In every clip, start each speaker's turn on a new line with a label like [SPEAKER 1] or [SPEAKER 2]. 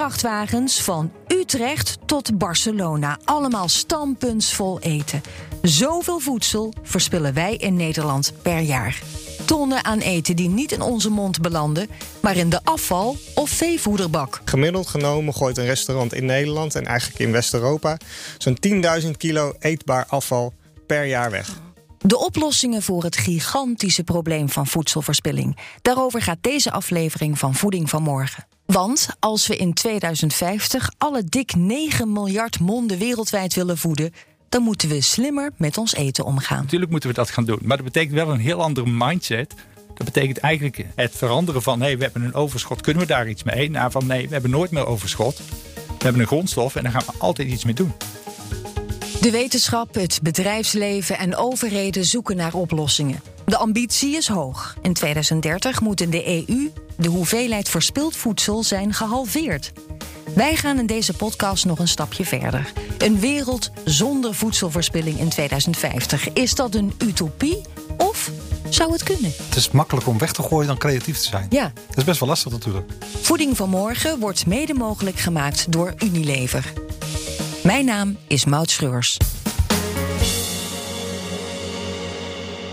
[SPEAKER 1] vrachtwagens van Utrecht tot Barcelona. Allemaal stampuntsvol eten. Zoveel voedsel verspillen wij in Nederland per jaar. Tonnen aan eten die niet in onze mond belanden, maar in de afval- of veevoederbak.
[SPEAKER 2] Gemiddeld genomen gooit een restaurant in Nederland en eigenlijk in West-Europa zo'n 10.000 kilo eetbaar afval per jaar weg.
[SPEAKER 1] De oplossingen voor het gigantische probleem van voedselverspilling. Daarover gaat deze aflevering van Voeding van Morgen. Want als we in 2050 alle dik 9 miljard monden wereldwijd willen voeden, dan moeten we slimmer met ons eten omgaan.
[SPEAKER 3] Natuurlijk moeten we dat gaan doen. Maar dat betekent wel een heel andere mindset. Dat betekent eigenlijk het veranderen van: hé, hey, we hebben een overschot, kunnen we daar iets mee? Naar van nee, we hebben nooit meer overschot. We hebben een grondstof en daar gaan we altijd iets mee doen.
[SPEAKER 1] De wetenschap, het bedrijfsleven en overheden zoeken naar oplossingen. De ambitie is hoog. In 2030 moet in de EU de hoeveelheid verspild voedsel zijn gehalveerd. Wij gaan in deze podcast nog een stapje verder. Een wereld zonder voedselverspilling in 2050. Is dat een utopie of zou het kunnen?
[SPEAKER 4] Het is makkelijker om weg te gooien dan creatief te zijn.
[SPEAKER 1] Ja.
[SPEAKER 4] Dat is best wel lastig natuurlijk.
[SPEAKER 1] Voeding van morgen wordt mede mogelijk gemaakt door Unilever. Mijn naam is Maud Schreurs.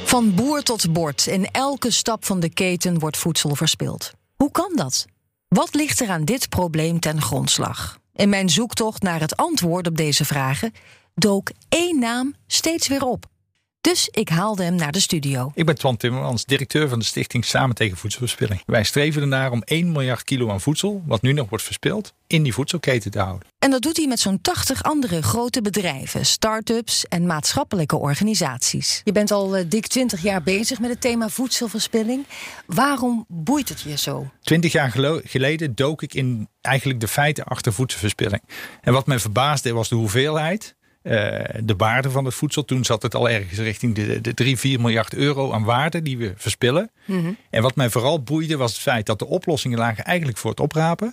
[SPEAKER 1] Van boer tot bord, in elke stap van de keten wordt voedsel verspild. Hoe kan dat? Wat ligt er aan dit probleem ten grondslag? In mijn zoektocht naar het antwoord op deze vragen dook één naam steeds weer op. Dus ik haalde hem naar de studio.
[SPEAKER 3] Ik ben Twan Timmermans, directeur van de stichting Samen tegen Voedselverspilling. Wij streven ernaar om 1 miljard kilo aan voedsel, wat nu nog wordt verspild, in die voedselketen te houden.
[SPEAKER 1] En dat doet hij met zo'n 80 andere grote bedrijven, start-ups en maatschappelijke organisaties. Je bent al uh, dik 20 jaar bezig met het thema voedselverspilling. Waarom boeit het je zo?
[SPEAKER 3] 20 jaar geleden dook ik in eigenlijk de feiten achter voedselverspilling. En wat mij verbaasde was de hoeveelheid uh, de waarde van het voedsel. Toen zat het al ergens richting de, de 3, 4 miljard euro aan waarde die we verspillen. Mm -hmm. En wat mij vooral boeide was het feit dat de oplossingen lagen eigenlijk voor het oprapen.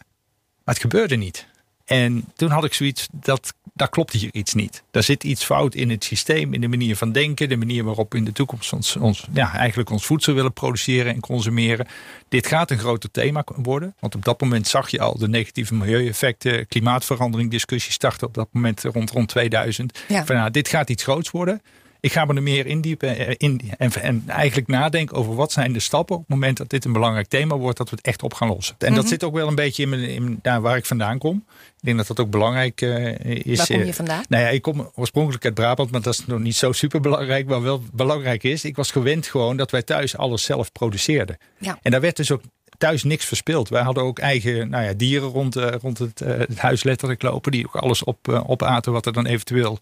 [SPEAKER 3] Maar het gebeurde niet. En toen had ik zoiets, dat, daar klopt hier iets niet. Daar zit iets fout in het systeem, in de manier van denken, de manier waarop we in de toekomst ons, ons, ja, eigenlijk ons voedsel willen produceren en consumeren. Dit gaat een groter thema worden, want op dat moment zag je al de negatieve milieueffecten, klimaatverandering, discussie starten op dat moment rond, rond 2000. Ja. Van, nou, dit gaat iets groots worden. Ik ga me er meer indiepen in, en, en eigenlijk nadenken over wat zijn de stappen op het moment dat dit een belangrijk thema wordt, dat we het echt op gaan lossen. En mm -hmm. dat zit ook wel een beetje in, mijn, in daar waar ik vandaan kom. Ik denk dat dat ook belangrijk uh, is.
[SPEAKER 1] Waar kom je vandaan?
[SPEAKER 3] Nou ja, ik kom oorspronkelijk uit Brabant, maar dat is nog niet zo super belangrijk. Maar wel belangrijk is, ik was gewend gewoon dat wij thuis alles zelf produceerden. Ja. En daar werd dus ook thuis niks verspild. Wij hadden ook eigen nou ja, dieren rond, uh, rond het, uh, het, huis letterlijk lopen. Die ook alles op, uh, opaten wat er dan eventueel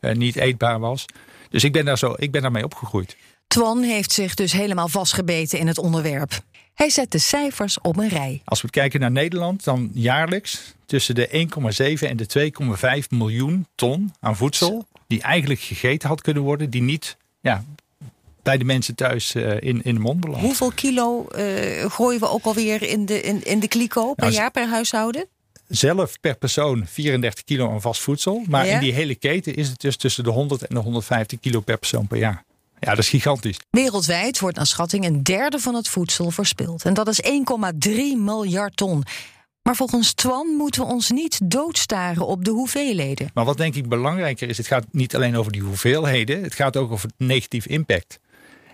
[SPEAKER 3] niet eetbaar was. Dus ik ben, daar zo, ik ben daarmee opgegroeid.
[SPEAKER 1] Twan heeft zich dus helemaal vastgebeten in het onderwerp. Hij zet de cijfers op een rij.
[SPEAKER 3] Als we kijken naar Nederland, dan jaarlijks tussen de 1,7 en de 2,5 miljoen ton aan voedsel. die eigenlijk gegeten had kunnen worden, die niet ja, bij de mensen thuis uh, in, in de mond belandt.
[SPEAKER 1] Hoeveel kilo uh, gooien we ook alweer in de, in, in de kliko per nou, jaar per huishouden?
[SPEAKER 3] Zelf per persoon 34 kilo aan vast voedsel. Maar ja? in die hele keten is het dus tussen de 100 en de 150 kilo per persoon per jaar. Ja, dat is gigantisch.
[SPEAKER 1] Wereldwijd wordt naar schatting een derde van het voedsel verspild. En dat is 1,3 miljard ton. Maar volgens Twan moeten we ons niet doodstaren op de hoeveelheden.
[SPEAKER 3] Maar wat denk ik belangrijker is, het gaat niet alleen over die hoeveelheden, het gaat ook over het negatief impact.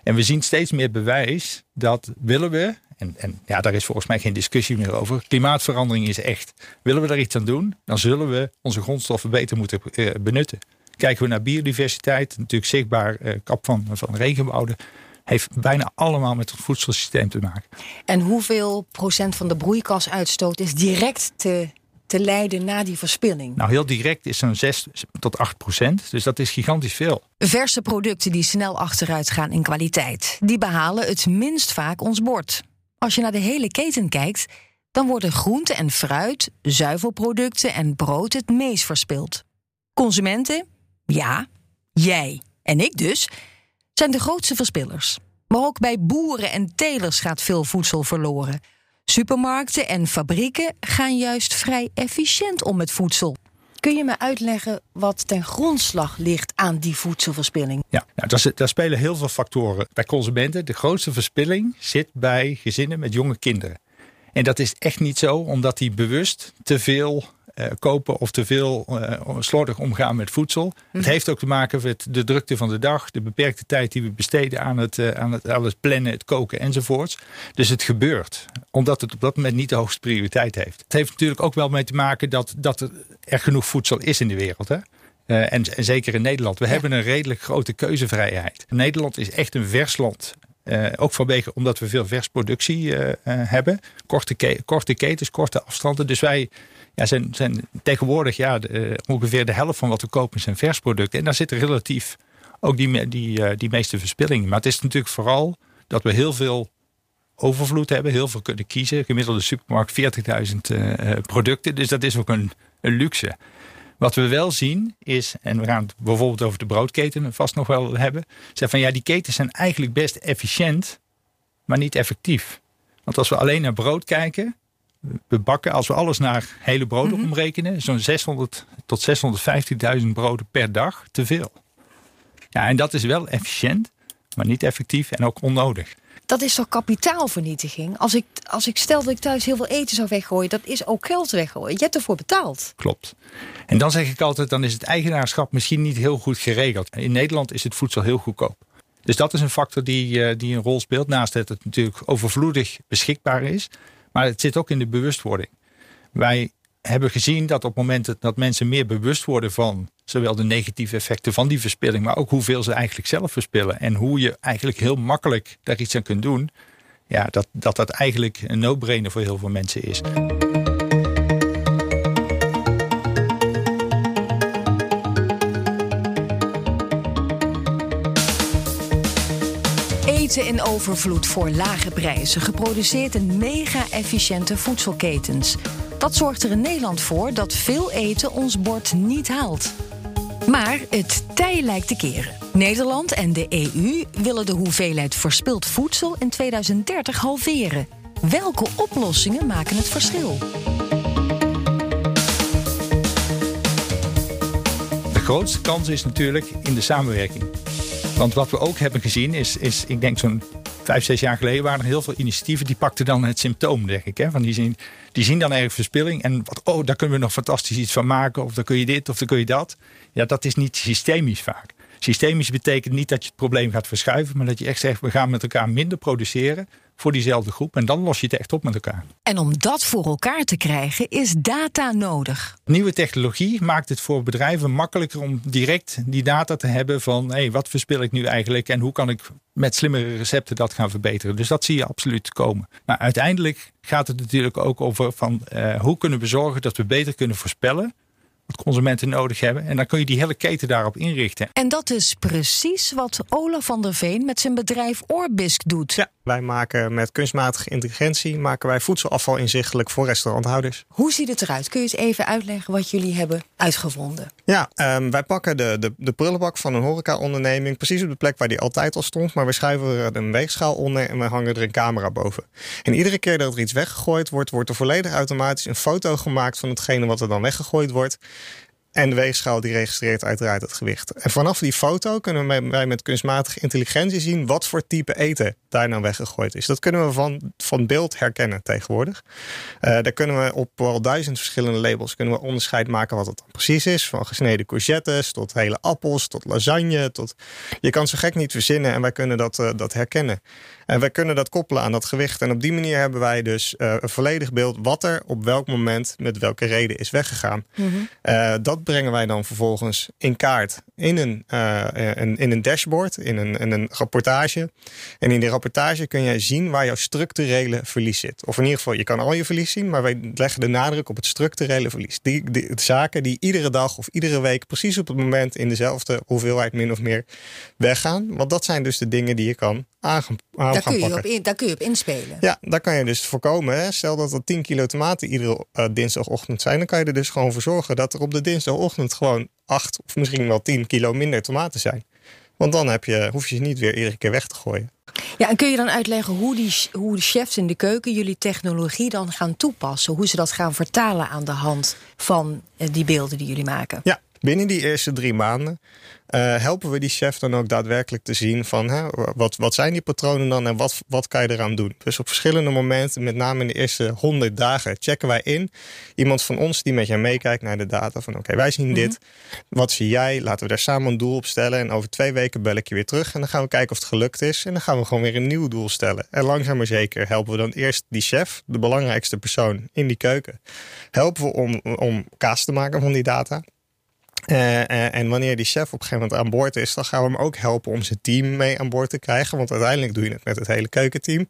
[SPEAKER 3] En we zien steeds meer bewijs dat willen we, en, en, ja, daar is volgens mij geen discussie meer over. Klimaatverandering is echt. Willen we daar iets aan doen, dan zullen we onze grondstoffen beter moeten uh, benutten. Kijken we naar biodiversiteit, natuurlijk zichtbaar uh, kap van, van regenwouden. Heeft bijna allemaal met het voedselsysteem te maken.
[SPEAKER 1] En hoeveel procent van de broeikasuitstoot is direct te, te leiden na die verspilling?
[SPEAKER 3] Nou, heel direct is zo'n 6 tot 8 procent. Dus dat is gigantisch veel.
[SPEAKER 1] Verse producten die snel achteruit gaan in kwaliteit. Die behalen het minst vaak ons bord. Als je naar de hele keten kijkt, dan worden groente en fruit, zuivelproducten en brood het meest verspild. Consumenten, ja, jij en ik dus, zijn de grootste verspillers. Maar ook bij boeren en telers gaat veel voedsel verloren. Supermarkten en fabrieken gaan juist vrij efficiënt om met voedsel. Kun je me uitleggen wat ten grondslag ligt aan die voedselverspilling?
[SPEAKER 3] Ja, nou, daar, daar, spelen heel veel factoren. Bij consumenten, de grootste verspilling zit bij gezinnen met jonge kinderen. En dat is echt niet zo, omdat die bewust te veel uh, kopen of te veel uh, slordig omgaan met voedsel. Het mhm. heeft ook te maken met de drukte van de dag, de beperkte tijd die we besteden aan het, uh, aan het, aan het plannen, het koken enzovoorts. Dus het gebeurt, omdat het op dat moment niet de hoogste prioriteit heeft. Het heeft natuurlijk ook wel mee te maken dat, dat er genoeg voedsel is in de wereld. Hè? En, en, zeker in Nederland. We hebben een redelijk grote keuzevrijheid. Nederland is echt een versland. Uh, ook vanwege omdat we veel versproductie uh, hebben. Korte, ke korte ketens, korte afstanden. Dus wij ja, zijn, tegenwoordig ja, de, ongeveer de helft van wat we kopen zijn versproducten. En daar zit relatief ook die, die, die meeste verspilling. Maar het is natuurlijk vooral dat we heel veel overvloed hebben. Heel veel kunnen kiezen. Gemiddelde supermarkt 40.000 producten. Dus dat is ook een, een luxe. Wat we wel zien is, en we gaan het bijvoorbeeld over de broodketen vast nog wel hebben. Zeg van ja, die ketens zijn eigenlijk best efficiënt, maar niet effectief. Want als we alleen naar brood kijken, we bakken, als we alles naar hele broden mhm. omrekenen, zo'n 600 tot 650.000 broden per dag te veel. Ja, en dat is wel efficiënt, maar niet effectief en ook onnodig
[SPEAKER 1] dat is toch kapitaalvernietiging? Als ik, als ik stel dat ik thuis heel veel eten zou weggooien, dat is ook geld weggooien. Je hebt ervoor betaald.
[SPEAKER 3] Klopt. En dan zeg ik altijd, dan is het eigenaarschap misschien niet heel goed geregeld. In Nederland is het voedsel heel goedkoop. Dus dat is een factor die, eh, die een rol speelt. Naast dat het natuurlijk overvloedig beschikbaar is. Maar het zit ook in de bewustwording. Wij hebben gezien dat op het moment dat mensen meer bewust worden van zowel de negatieve effecten van die verspilling, maar ook hoeveel ze eigenlijk zelf verspillen en hoe je eigenlijk heel makkelijk daar iets aan kunt doen, ja, dat dat, dat eigenlijk een no-brainer voor heel veel mensen is.
[SPEAKER 1] Eten in overvloed voor lage prijzen, geproduceerd in mega-efficiënte voedselketens. Dat zorgt er in Nederland voor dat veel eten ons bord niet haalt. Maar het tij lijkt te keren. Nederland en de EU willen de hoeveelheid verspild voedsel in 2030 halveren. Welke oplossingen maken het verschil?
[SPEAKER 3] De grootste kans is natuurlijk in de samenwerking. Want wat we ook hebben gezien is, is ik denk zo'n vijf, zes jaar geleden waren er heel veel initiatieven die pakten dan het symptoom, denk ik. Hè? Van die, zien, die zien dan erg verspilling en wat, oh, daar kunnen we nog fantastisch iets van maken. Of dan kun je dit of dan kun je dat. Ja, dat is niet systemisch vaak. Systemisch betekent niet dat je het probleem gaat verschuiven, maar dat je echt zegt, we gaan met elkaar minder produceren voor diezelfde groep. En dan los je het echt op met elkaar.
[SPEAKER 1] En om dat voor elkaar te krijgen, is data nodig.
[SPEAKER 3] Nieuwe technologie maakt het voor bedrijven makkelijker om direct die data te hebben van hé, hey, wat verspil ik nu eigenlijk en hoe kan ik met slimmere recepten dat gaan verbeteren. Dus dat zie je absoluut komen. Maar uiteindelijk gaat het natuurlijk ook over van uh, hoe kunnen we zorgen dat we beter kunnen voorspellen wat consumenten nodig hebben. En dan kun je die hele keten daarop inrichten.
[SPEAKER 1] En dat is precies wat Olaf van der Veen met zijn bedrijf Orbisk doet.
[SPEAKER 2] Ja, wij maken met kunstmatige intelligentie maken wij voedselafval inzichtelijk voor restauranthouders.
[SPEAKER 1] Hoe ziet het eruit? Kun je eens even uitleggen wat jullie hebben uitgevonden?
[SPEAKER 2] Ja, um, wij pakken de, de, de prullenbak van een horeca-onderneming precies op de plek waar die altijd al stond. Maar we schuiven er een weegschaal onder en we hangen er een camera boven. En iedere keer dat er iets weggegooid wordt, wordt er volledig automatisch een foto gemaakt van hetgene wat er dan weggegooid wordt. En de weegschaal die registreert uiteraard het gewicht. En vanaf die foto kunnen wij met kunstmatige intelligentie zien wat voor type eten daar nou weggegooid is. Dat kunnen we van, van beeld herkennen tegenwoordig. Uh, daar kunnen we op wel duizend verschillende labels kunnen we onderscheid maken wat het dan precies is. Van gesneden courgettes tot hele appels, tot lasagne. Tot... Je kan zo gek niet verzinnen en wij kunnen dat, uh, dat herkennen. En wij kunnen dat koppelen aan dat gewicht. En op die manier hebben wij dus uh, een volledig beeld wat er op welk moment met welke reden is weggegaan. Mm dat brengen wij dan vervolgens in kaart in een, uh, in, in een dashboard, in een, in een rapportage. En in die rapportage kun je zien waar jouw structurele verlies zit. Of in ieder geval, je kan al je verlies zien, maar wij leggen de nadruk op het structurele verlies. Die zaken die iedere dag of iedere week precies op het moment in dezelfde hoeveelheid min of meer weggaan. Want dat zijn dus de dingen die je kan aan, aan
[SPEAKER 1] daar
[SPEAKER 2] kun
[SPEAKER 1] je Op daar kun je op inspelen.
[SPEAKER 2] Ja, daar kan je dus voorkomen. Hè. Stel dat er 10 kilo tomaten iedere uh, dinsdagochtend zijn, dan kan je er dus gewoon voor zorgen dat er op de dinsdagochtend gewoon 8 of misschien wel 10 kilo minder tomaten zijn. Want dan heb je, hoef je ze niet weer iedere keer weg te gooien.
[SPEAKER 1] Ja, en kun je dan uitleggen hoe, die, hoe de chefs in de keuken jullie technologie dan gaan toepassen? Hoe ze dat gaan vertalen aan de hand van eh, die beelden die jullie maken?
[SPEAKER 2] Ja, Binnen die eerste drie maanden uh, helpen we die chef dan ook daadwerkelijk te zien van hè, wat, wat zijn die patronen dan en wat, wat kan je eraan doen. Dus op verschillende momenten, met name in de eerste 100 dagen, checken wij in. Iemand van ons die met jou meekijkt naar de data van oké, wij zien dit. Mhm. Wat zie jij? Laten we daar samen een doel op stellen. En over twee weken bel ik je weer terug en dan gaan we kijken of het gelukt is. En dan gaan we gewoon weer een nieuw doel stellen. En langzaam maar zeker helpen we dan eerst die chef, de belangrijkste persoon in die keuken. Helpen we om, om kaas te maken van die data. Uh, en wanneer die chef op een gegeven moment aan boord is, dan gaan we hem ook helpen om zijn team mee aan boord te krijgen. Want uiteindelijk doe je het met het hele keukenteam.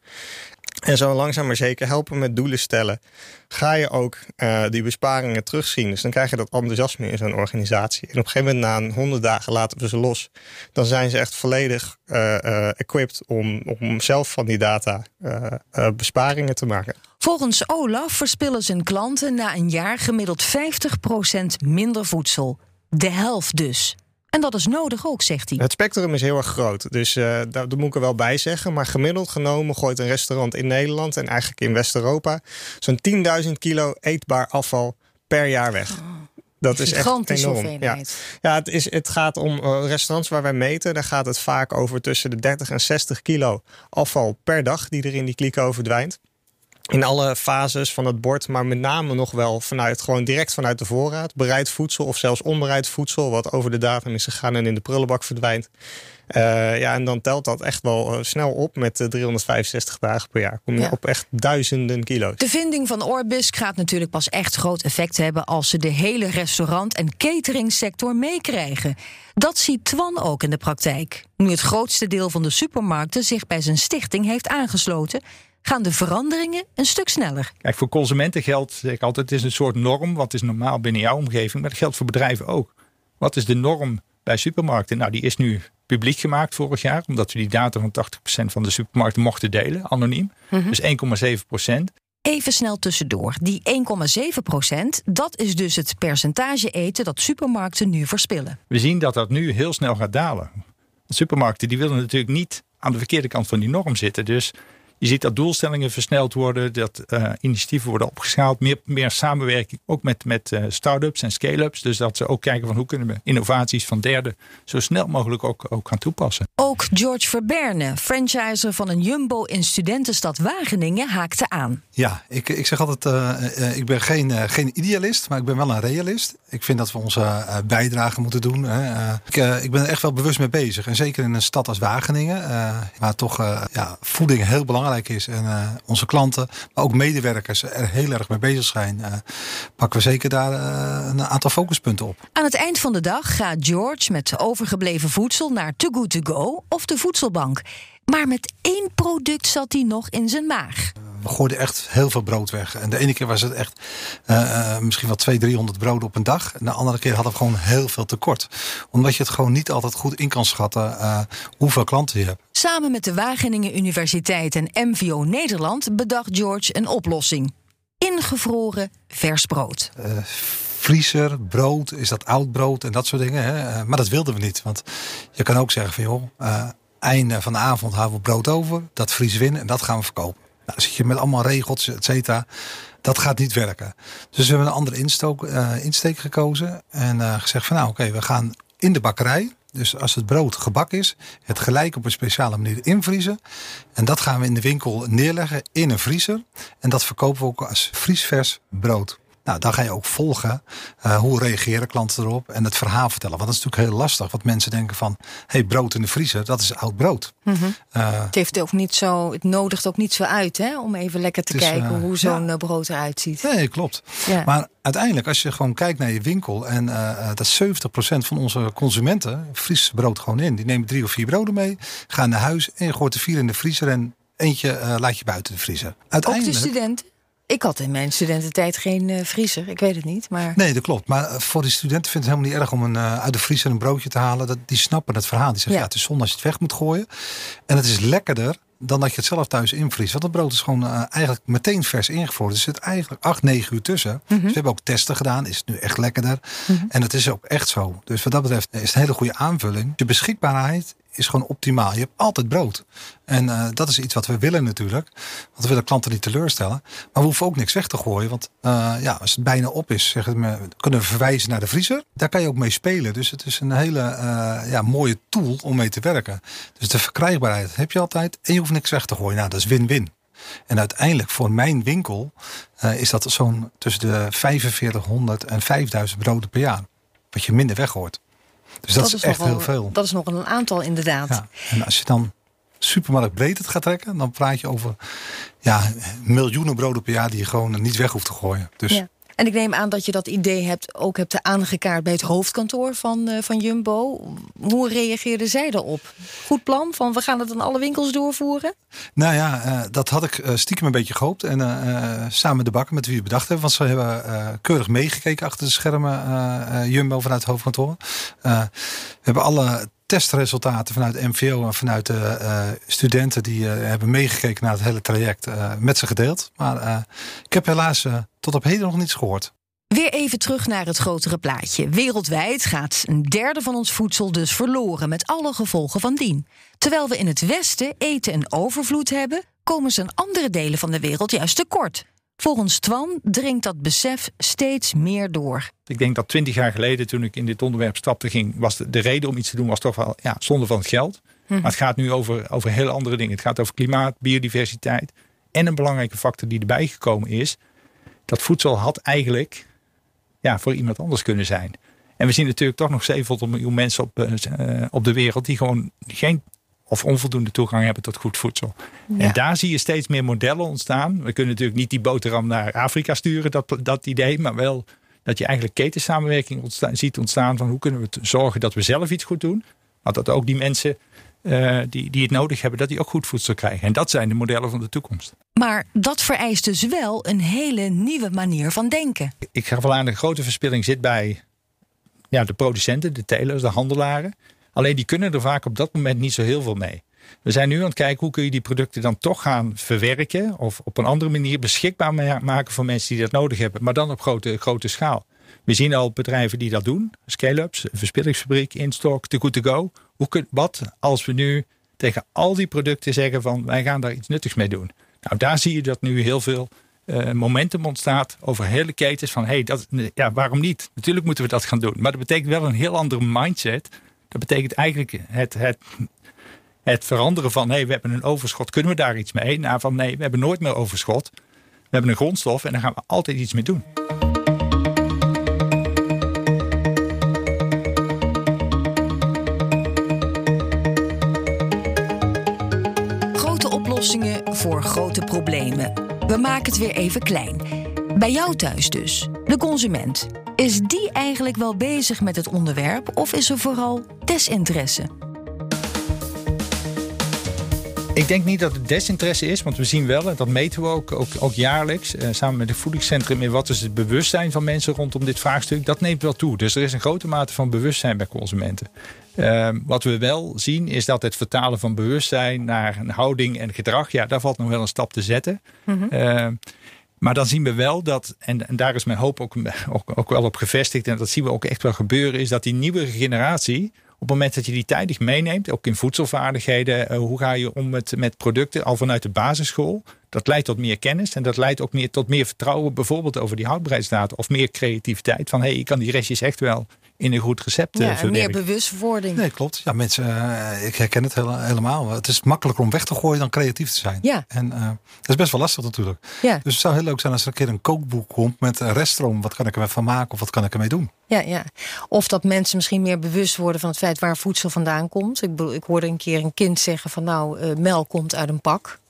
[SPEAKER 2] En zo langzaam maar zeker helpen met doelen stellen. Ga je ook uh, die besparingen terugzien. Dus dan krijg je dat enthousiasme in zo'n organisatie. En op een gegeven moment, na 100 dagen, laten we ze los. Dan zijn ze echt volledig uh, equipped om, om zelf van die data besparingen te maken.
[SPEAKER 1] Volgens Olaf verspillen zijn klanten na een jaar gemiddeld 50% minder voedsel. De helft dus. En dat is nodig ook, zegt hij.
[SPEAKER 2] Het spectrum is heel erg groot. Dus uh, daar, moet ik er wel bij zeggen. Maar gemiddeld genomen gooit een restaurant in Nederland en eigenlijk in West-Europa zo'n 10.000 kilo eetbaar afval per jaar weg. Oh,
[SPEAKER 1] dat is echt enorm.
[SPEAKER 2] Ja, ja het, is, het gaat om uh, restaurants waar wij meten. Daar gaat het vaak over tussen de 30 en 60 kilo afval per dag die er in die kliko verdwijnt in alle fases van het bord, maar met name nog wel vanuit gewoon direct vanuit de voorraad. Bereid voedsel of zelfs onbereid voedsel, wat over de datum is gegaan en in de prullenbak verdwijnt. Uh, ja, en dan telt dat echt wel uh, snel op met uh, 365 dagen per jaar. Kom je ja. op echt duizenden kilo's.
[SPEAKER 1] De vinding van Orbisk gaat natuurlijk pas echt groot effect hebben als ze de hele restaurant- en catering-sector meekrijgen. Dat ziet Twan ook in de praktijk. Nu het grootste deel van de supermarkten zich bij zijn stichting heeft aangesloten gaan de veranderingen een stuk sneller.
[SPEAKER 3] Kijk, voor consumenten geldt, zeg ik altijd, het is een soort norm. Wat is normaal binnen jouw omgeving, maar dat geldt voor bedrijven ook. Wat is de norm bij supermarkten? Nou, die is nu publiek gemaakt vorig jaar, omdat we die data van 80% van de supermarkten mochten delen, anoniem. Mm Dus 1,7%.
[SPEAKER 1] Even snel tussendoor. Die 1,7% dat is dus het percentage eten dat supermarkten nu verspillen.
[SPEAKER 3] We zien dat dat nu heel snel gaat dalen. De supermarkten die willen natuurlijk niet aan de verkeerde kant van die norm zitten. Dus je ziet dat doelstellingen versneld worden, dat uh, initiatieven worden opgeschaald, meer, meer samenwerking ook met, met uh, start-ups en scale-ups. Dus dat ze ook kijken van hoe kunnen we innovaties van derden zo snel mogelijk ook, ook gaan toepassen.
[SPEAKER 1] Ook George Verberne, franchiser van een Jumbo in studentenstad Wageningen, haakte aan.
[SPEAKER 4] Ja, ik, ik zeg altijd, uh, ik ben geen, geen idealist, maar ik ben wel een realist. Ik vind dat we onze bijdrage moeten doen. ik, ik ben er echt wel bewust mee bezig. En zeker in een stad als Wageningen, waar toch ja, voeding heel belangrijk is en uh, onze klanten, maar ook medewerkers er heel erg mee bezig zijn, uh, pakken we zeker daar uh, een aantal focuspunten op.
[SPEAKER 1] Aan het eind van de dag gaat George met overgebleven voedsel naar Too Good To Go of de voedselbank. Maar met één product zat hij nog in zijn maag
[SPEAKER 4] we gooiden echt heel veel brood weg. En de ene keer was het echt uh, misschien wel 200, 300 broden op een dag. En de andere keer hadden we gewoon heel veel tekort. Omdat je het gewoon niet altijd goed in kan schatten uh, hoeveel klanten je hebt.
[SPEAKER 1] Samen met de Wageningen Universiteit en MVO Nederland bedacht George een oplossing. Ingevroren vers brood. Uh,
[SPEAKER 4] vriezer, brood, is dat oud brood en dat soort dingen. Hè? maar dat wilden we niet. Want je kan ook zeggen van joh, einde van de avond houden we brood over. Dat vriezen we in en dat gaan we verkopen. Nou, je met allemaal regels, et cetera. Dat gaat niet werken. Dus we hebben een andere instook, uh, insteek gekozen. En uh, gezegd van nou oké, we gaan in de bakkerij. Dus als het brood gebak is, het gelijk op een speciale manier invriezen. En dat gaan we in de winkel neerleggen in een vriezer. En dat verkopen we ook als vriesvers brood. Nou, dan ga je ook volgen uh, hoe reageren klanten erop en het verhaal vertellen. Want dat is natuurlijk heel lastig. Want mensen denken van, hey, brood in de vriezer, dat is oud brood. Mm
[SPEAKER 1] -hmm. uh, het, heeft ook niet zo, het nodigt ook niet zo uit hè, om even lekker te kijken uh, hoe zo'n ja. brood eruit ziet.
[SPEAKER 4] Nee, klopt. Ja. Maar uiteindelijk, als je gewoon kijkt naar je winkel en dat 70% van onze consumenten vries brood gewoon in. Die nemen drie of vier broden mee, gaan naar huis en je gooit er vier in de vriezer en eentje laat je buiten de vriezer.
[SPEAKER 1] Uiteindelijk, ook de studenten? Ik had in mijn studententijd geen uh, vriezer. Ik weet het niet. Maar...
[SPEAKER 4] Nee, dat klopt. Maar uh, voor die studenten vindt het helemaal niet erg om een, uh, uit de vriezer een broodje te halen. Dat, die snappen het verhaal. Die zeggen, ja. ja. het is zonde als je het weg moet gooien. En het is lekkerder dan dat je het zelf thuis invriest. Want het brood is gewoon uh, eigenlijk meteen vers ingevroren. Er zit eigenlijk 8, 9 uur tussen. Mm -hmm. Dus we hebben ook testen gedaan. Is het nu echt lekkerder? Mm -hmm. En het is ook echt zo. Dus wat dat betreft is het een hele goede aanvulling. De beschikbaarheid is gewoon optimaal. Je hebt altijd brood. En uh, dat is iets wat we willen natuurlijk. Want we willen klanten niet teleurstellen. Maar we hoeven ook niks weg te gooien. Want uh, ja, als het bijna op is, zeggen we, kunnen we verwijzen naar de vriezer. Daar kan je ook mee spelen. Dus het is een hele uh, ja, mooie tool om mee te werken. Dus de verkrijgbaarheid heb je altijd. En je hoeft niks weg te gooien. Nou, dat is win-win. En uiteindelijk voor mijn winkel is dat zo'n tussen de 4500 en 5000 broden per jaar. Wat je minder weggooit. Dus dat, dat is, echt heel veel.
[SPEAKER 1] Dat is nog een aantal inderdaad. Ja,
[SPEAKER 4] en als je dan supermarkt breed het gaat trekken, dan praat je over ja, miljoenen broden per jaar die je gewoon niet weg hoeft te gooien. Dus ja.
[SPEAKER 1] En ik neem aan dat je dat idee hebt, ook hebt aangekaart bij het hoofdkantoor van, uh, van Jumbo. Hoe reageerden zij daarop? Goed plan van we gaan het aan alle winkels doorvoeren?
[SPEAKER 4] Nou ja, uh, dat had ik uh, stiekem een beetje gehoopt. En samen de bakken met wie we bedacht hebben. Want ze hebben keurig meegekeken achter de schermen Jumbo vanuit het hoofdkantoor. we hebben alle testresultaten vanuit MVO en vanuit de uh, studenten die uh, hebben meegekeken naar het hele traject uh, met ze gedeeld. Maar ik heb helaas tot op heden nog niets gehoord.
[SPEAKER 1] Weer even terug naar het grotere plaatje. Wereldwijd gaat een derde van ons voedsel dus verloren, met alle gevolgen van dien. Terwijl we in het Westen eten en overvloed hebben, komen ze in andere delen van de wereld juist tekort. Volgens Twan dringt dat besef steeds meer door.
[SPEAKER 3] Ik denk dat twintig jaar geleden, toen ik in dit onderwerp stapte, ging, was de, de reden om iets te doen was toch wel ja, zonde van het geld. Mhm. Maar het gaat nu over, over hele andere dingen. Het gaat over klimaat, biodiversiteit. En een belangrijke factor die erbij gekomen is, dat voedsel had eigenlijk ja, voor iemand anders kunnen zijn. En we zien natuurlijk toch nog 700 miljoen mensen op, uh, op de wereld die gewoon geen of onvoldoende toegang hebben tot goed voedsel. En daar zie je steeds meer modellen ontstaan. We kunnen natuurlijk niet die boterham naar Afrika sturen, dat, dat idee, maar wel dat je eigenlijk ketensamenwerking ontstaan, ziet ontstaan van hoe kunnen we zorgen dat we zelf iets goed doen, maar dat ook die mensen uh, die, die het nodig hebben, dat die ook goed voedsel krijgen. En dat zijn de modellen van de toekomst.
[SPEAKER 1] Maar dat vereist dus wel een hele nieuwe manier van denken.
[SPEAKER 3] Ik ga wel aan, de grote verspilling zit bij ja, de producenten, de telers, de handelaren. Alleen die kunnen er vaak op dat moment niet zo heel veel mee. We zijn nu aan het kijken hoe kun je die producten dan toch gaan verwerken of op een andere manier beschikbaar maken voor mensen die dat nodig hebben, maar dan op grote, grote schaal. We zien al bedrijven die dat doen, scale-ups, verspillingsfabriek, Instock, The Good To Go. Hoe kun, wat als we nu tegen al die producten zeggen van wij gaan daar iets nuttigs mee doen. Nou, daar zie je dat nu heel veel uh, momentum ontstaat over hele ketens van hey, dat, ja, waarom niet? Natuurlijk moeten we dat gaan doen. Maar dat betekent wel een heel andere mindset dat betekent eigenlijk het, het, het veranderen van hey, we hebben een overschot, kunnen we daar iets mee? Nou, van nee, we hebben nooit meer overschot. We hebben een grondstof en daar gaan we altijd iets mee doen.
[SPEAKER 1] Grote oplossingen voor grote problemen. We maken het weer even klein. Bij jou thuis dus, de consument. Is die eigenlijk wel bezig met het onderwerp of is er vooral desinteresse?
[SPEAKER 3] Ik denk niet dat het desinteresse is, want we zien wel, en dat meten we ook, ook, ook jaarlijks, eh, samen met het voedingscentrum, in wat is het bewustzijn van mensen rondom dit vraagstuk, dat neemt wel toe. Dus er is een grote mate van bewustzijn bij consumenten. Uh, wat we wel zien is dat het vertalen van bewustzijn naar een houding en gedrag, ja, daar valt nog wel een stap te zetten. Mm maar dan zien we wel dat, en, en daar is mijn hoop ook, ook, ook, wel op gevestigd, en dat zien we ook echt wel gebeuren, is dat die nieuwe generatie, op het moment dat je die tijdig meeneemt, ook in voedselvaardigheden, uh, hoe ga je om met, met producten al vanuit de basisschool, dat leidt tot meer kennis en dat leidt ook meer tot meer vertrouwen, bijvoorbeeld over die houdbaarheidsdatum of meer creativiteit. Van hé, hey, ik kan die restjes echt wel in een goed recept
[SPEAKER 1] ja, uh, meer bewustwording.
[SPEAKER 4] Nee, klopt. Ja, mensen, uh, ik herken het helemaal. Het is makkelijker om weg te gooien dan creatief te zijn.
[SPEAKER 1] Ja.
[SPEAKER 4] En uh, dat is best wel lastig natuurlijk.
[SPEAKER 1] Ja.
[SPEAKER 4] Dus het zou heel leuk zijn als er een keer een kookboek komt met een reststroom. Wat kan ik ermee van maken of wat kan ik ermee doen?
[SPEAKER 1] Ja, ja. Of dat mensen misschien meer bewust worden van het feit waar voedsel vandaan komt. Ik, bedoel, ik hoorde een keer een kind zeggen van nou, melk komt uit een pak.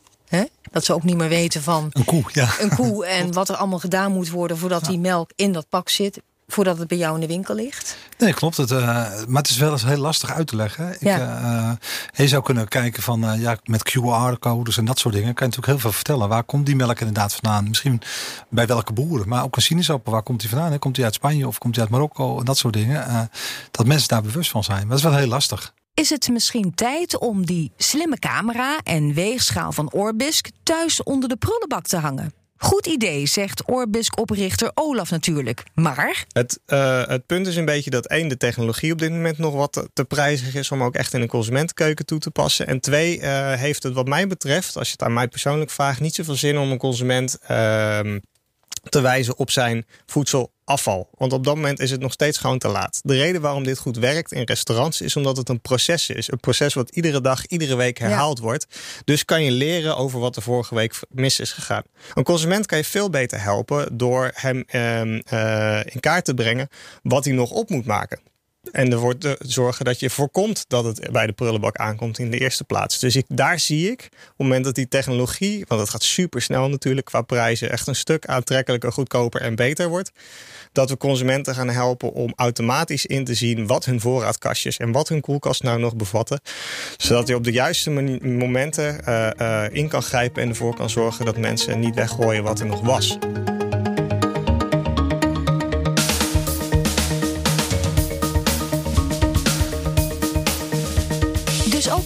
[SPEAKER 1] Dat ze ook niet meer weten van
[SPEAKER 4] een koe, ja.
[SPEAKER 1] een koe en wat er allemaal gedaan moet worden voordat die melk in dat pak zit voordat het bij jou in de winkel ligt?
[SPEAKER 4] Nee, klopt. Het, uh, maar het is wel eens heel lastig uit te leggen. Ik, ja. uh, je zou kunnen kijken van uh, ja, met QR-codes en dat soort dingen. Kan je natuurlijk heel veel vertellen. Waar komt die melk inderdaad vandaan? Misschien bij welke boeren. Maar ook een sinaasappel, waar komt die vandaan? Komt die uit Spanje of komt die uit Marokko? En dat soort dingen. dat mensen daar bewust van zijn. Maar dat is wel heel lastig.
[SPEAKER 1] Is het misschien tijd om die slimme camera en weegschaal van Orbisk thuis onder de prullenbak te hangen? Goed idee, zegt Orbisk-oprichter Olaf natuurlijk. Maar.
[SPEAKER 2] Het, uh, het punt is een beetje dat één, de technologie op dit moment nog wat te, prijzig is om ook echt in een consumentenkeuken toe te passen. En twee, uh, heeft het wat mij betreft, als je het aan mij persoonlijk vraagt, niet zoveel zin om een consument. Uh, te wijzen op zijn voedselafval. Want op dat moment is het nog steeds gewoon te laat. De reden waarom dit goed werkt in restaurants is omdat het een proces is. Een proces wat iedere dag, iedere week herhaald wordt. Dus kan je leren over wat er vorige week mis is gegaan. Een consument kan je veel beter helpen door hem uh, uh, in kaart te brengen wat hij nog op moet maken. En ervoor te zorgen dat je voorkomt dat het bij de prullenbak aankomt in de eerste plaats. Dus ik, daar zie ik, op het moment dat die technologie, want het gaat super snel natuurlijk qua prijzen, echt een stuk aantrekkelijker, goedkoper en beter wordt. Dat we consumenten gaan helpen om automatisch in te zien wat hun voorraadkastjes en wat hun koelkast nou nog bevatten. Zodat je op de juiste momenten uh, uh, in kan grijpen en ervoor kan zorgen dat mensen niet weggooien wat er nog was.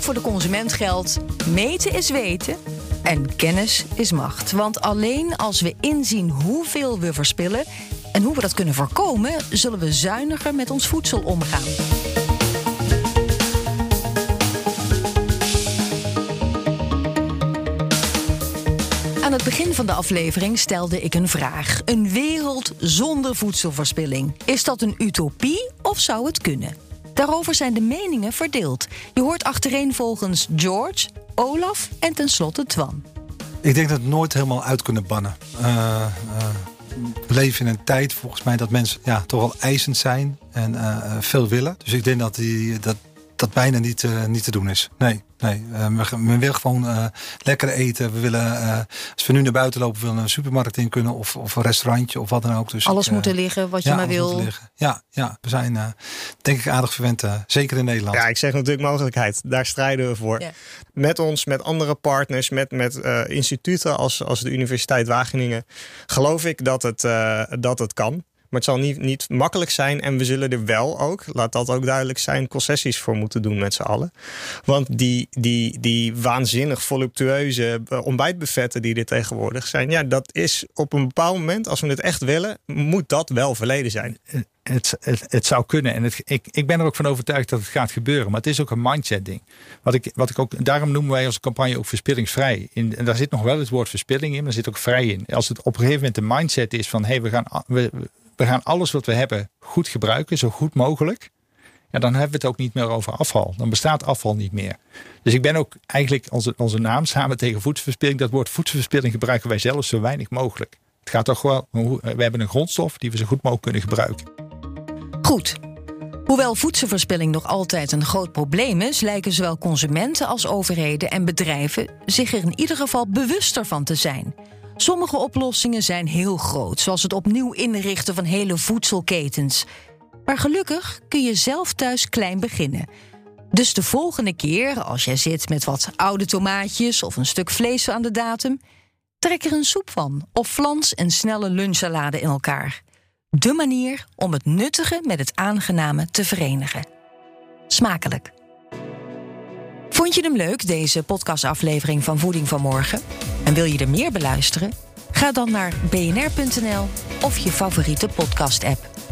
[SPEAKER 1] Voor de consument geldt: meten is weten en kennis is macht. Want alleen als we inzien hoeveel we verspillen en hoe we dat kunnen voorkomen, zullen we zuiniger met ons voedsel omgaan. Aan het begin van de aflevering stelde ik een vraag. Een wereld zonder voedselverspilling. Is dat een utopie of zou het kunnen? Daarover zijn de meningen verdeeld. Je hoort achtereenvolgens George, Olaf en tenslotte Twan.
[SPEAKER 4] Ik denk dat we het nooit helemaal uit kunnen bannen. Uh, we leven in een tijd volgens mij dat mensen ja, toch wel eisend zijn en uh, veel willen. Dus ik denk dat die, dat, dat bijna niet, uh, niet te doen is. Nee, nee. Uh, we, we, willen gewoon uh, lekker eten. We willen, als we nu naar buiten lopen, willen we een supermarkt in kunnen of, of een restaurantje of wat dan ook. Dus
[SPEAKER 1] alles
[SPEAKER 4] ik,
[SPEAKER 1] moet er liggen wat je
[SPEAKER 4] ja,
[SPEAKER 1] maar wil.
[SPEAKER 4] Ja, ja, we zijn denk ik aardig verwend, zeker in Nederland.
[SPEAKER 2] Ja, ik zeg natuurlijk mogelijkheid. Daar strijden we voor. Ja. Met ons, met andere partners, met, met instituten als, als de Universiteit Wageningen, geloof ik dat het, dat het kan. Maar het zal niet, niet makkelijk zijn. En we zullen er wel ook, laat dat ook duidelijk zijn, concessies voor moeten doen met z'n allen. Want die, die, die waanzinnig voluptueuze ontbijtbuffetten die er tegenwoordig zijn. Ja, dat is op een bepaald moment, als we het echt willen, moet dat wel verleden zijn.
[SPEAKER 3] Het, het, het zou kunnen. En het, ik, ik ben er ook van overtuigd dat het gaat gebeuren. Maar het is ook een mindset ding. Wat ik, wat ik ook, daarom noemen wij onze campagne ook verspillingsvrij. In, en daar zit nog wel het woord verspilling in, maar er zit ook vrij in. Als het op een gegeven moment de mindset is van hé, hey, we gaan. We, we gaan alles wat we hebben goed gebruiken, zo goed mogelijk. Ja, dan hebben we het ook niet meer over afval. Dan bestaat afval niet meer. Dus ik ben ook eigenlijk onze, onze naam samen tegen voedselverspilling. Dat woord voedselverspilling gebruiken wij zelf zo weinig mogelijk. Het gaat toch wel, we hebben een grondstof die we zo goed mogelijk kunnen gebruiken.
[SPEAKER 1] Goed. Hoewel voedselverspilling nog altijd een groot probleem is, lijken zowel consumenten als overheden en bedrijven zich er in ieder geval bewuster van te zijn. Sommige oplossingen zijn heel groot, zoals het opnieuw inrichten van hele voedselketens. Maar gelukkig kun je zelf thuis klein beginnen. Dus de volgende keer, als jij zit met wat oude tomaatjes of een stuk vlees aan de datum, trek er een soep van of flans een snelle lunchsalade in elkaar. De manier om het nuttige met het aangename te verenigen. Smakelijk. Vond je hem leuk, deze podcastaflevering van Voeding van Morgen? En wil je er meer beluisteren? Ga dan naar bnr.nl of je favoriete podcast-app.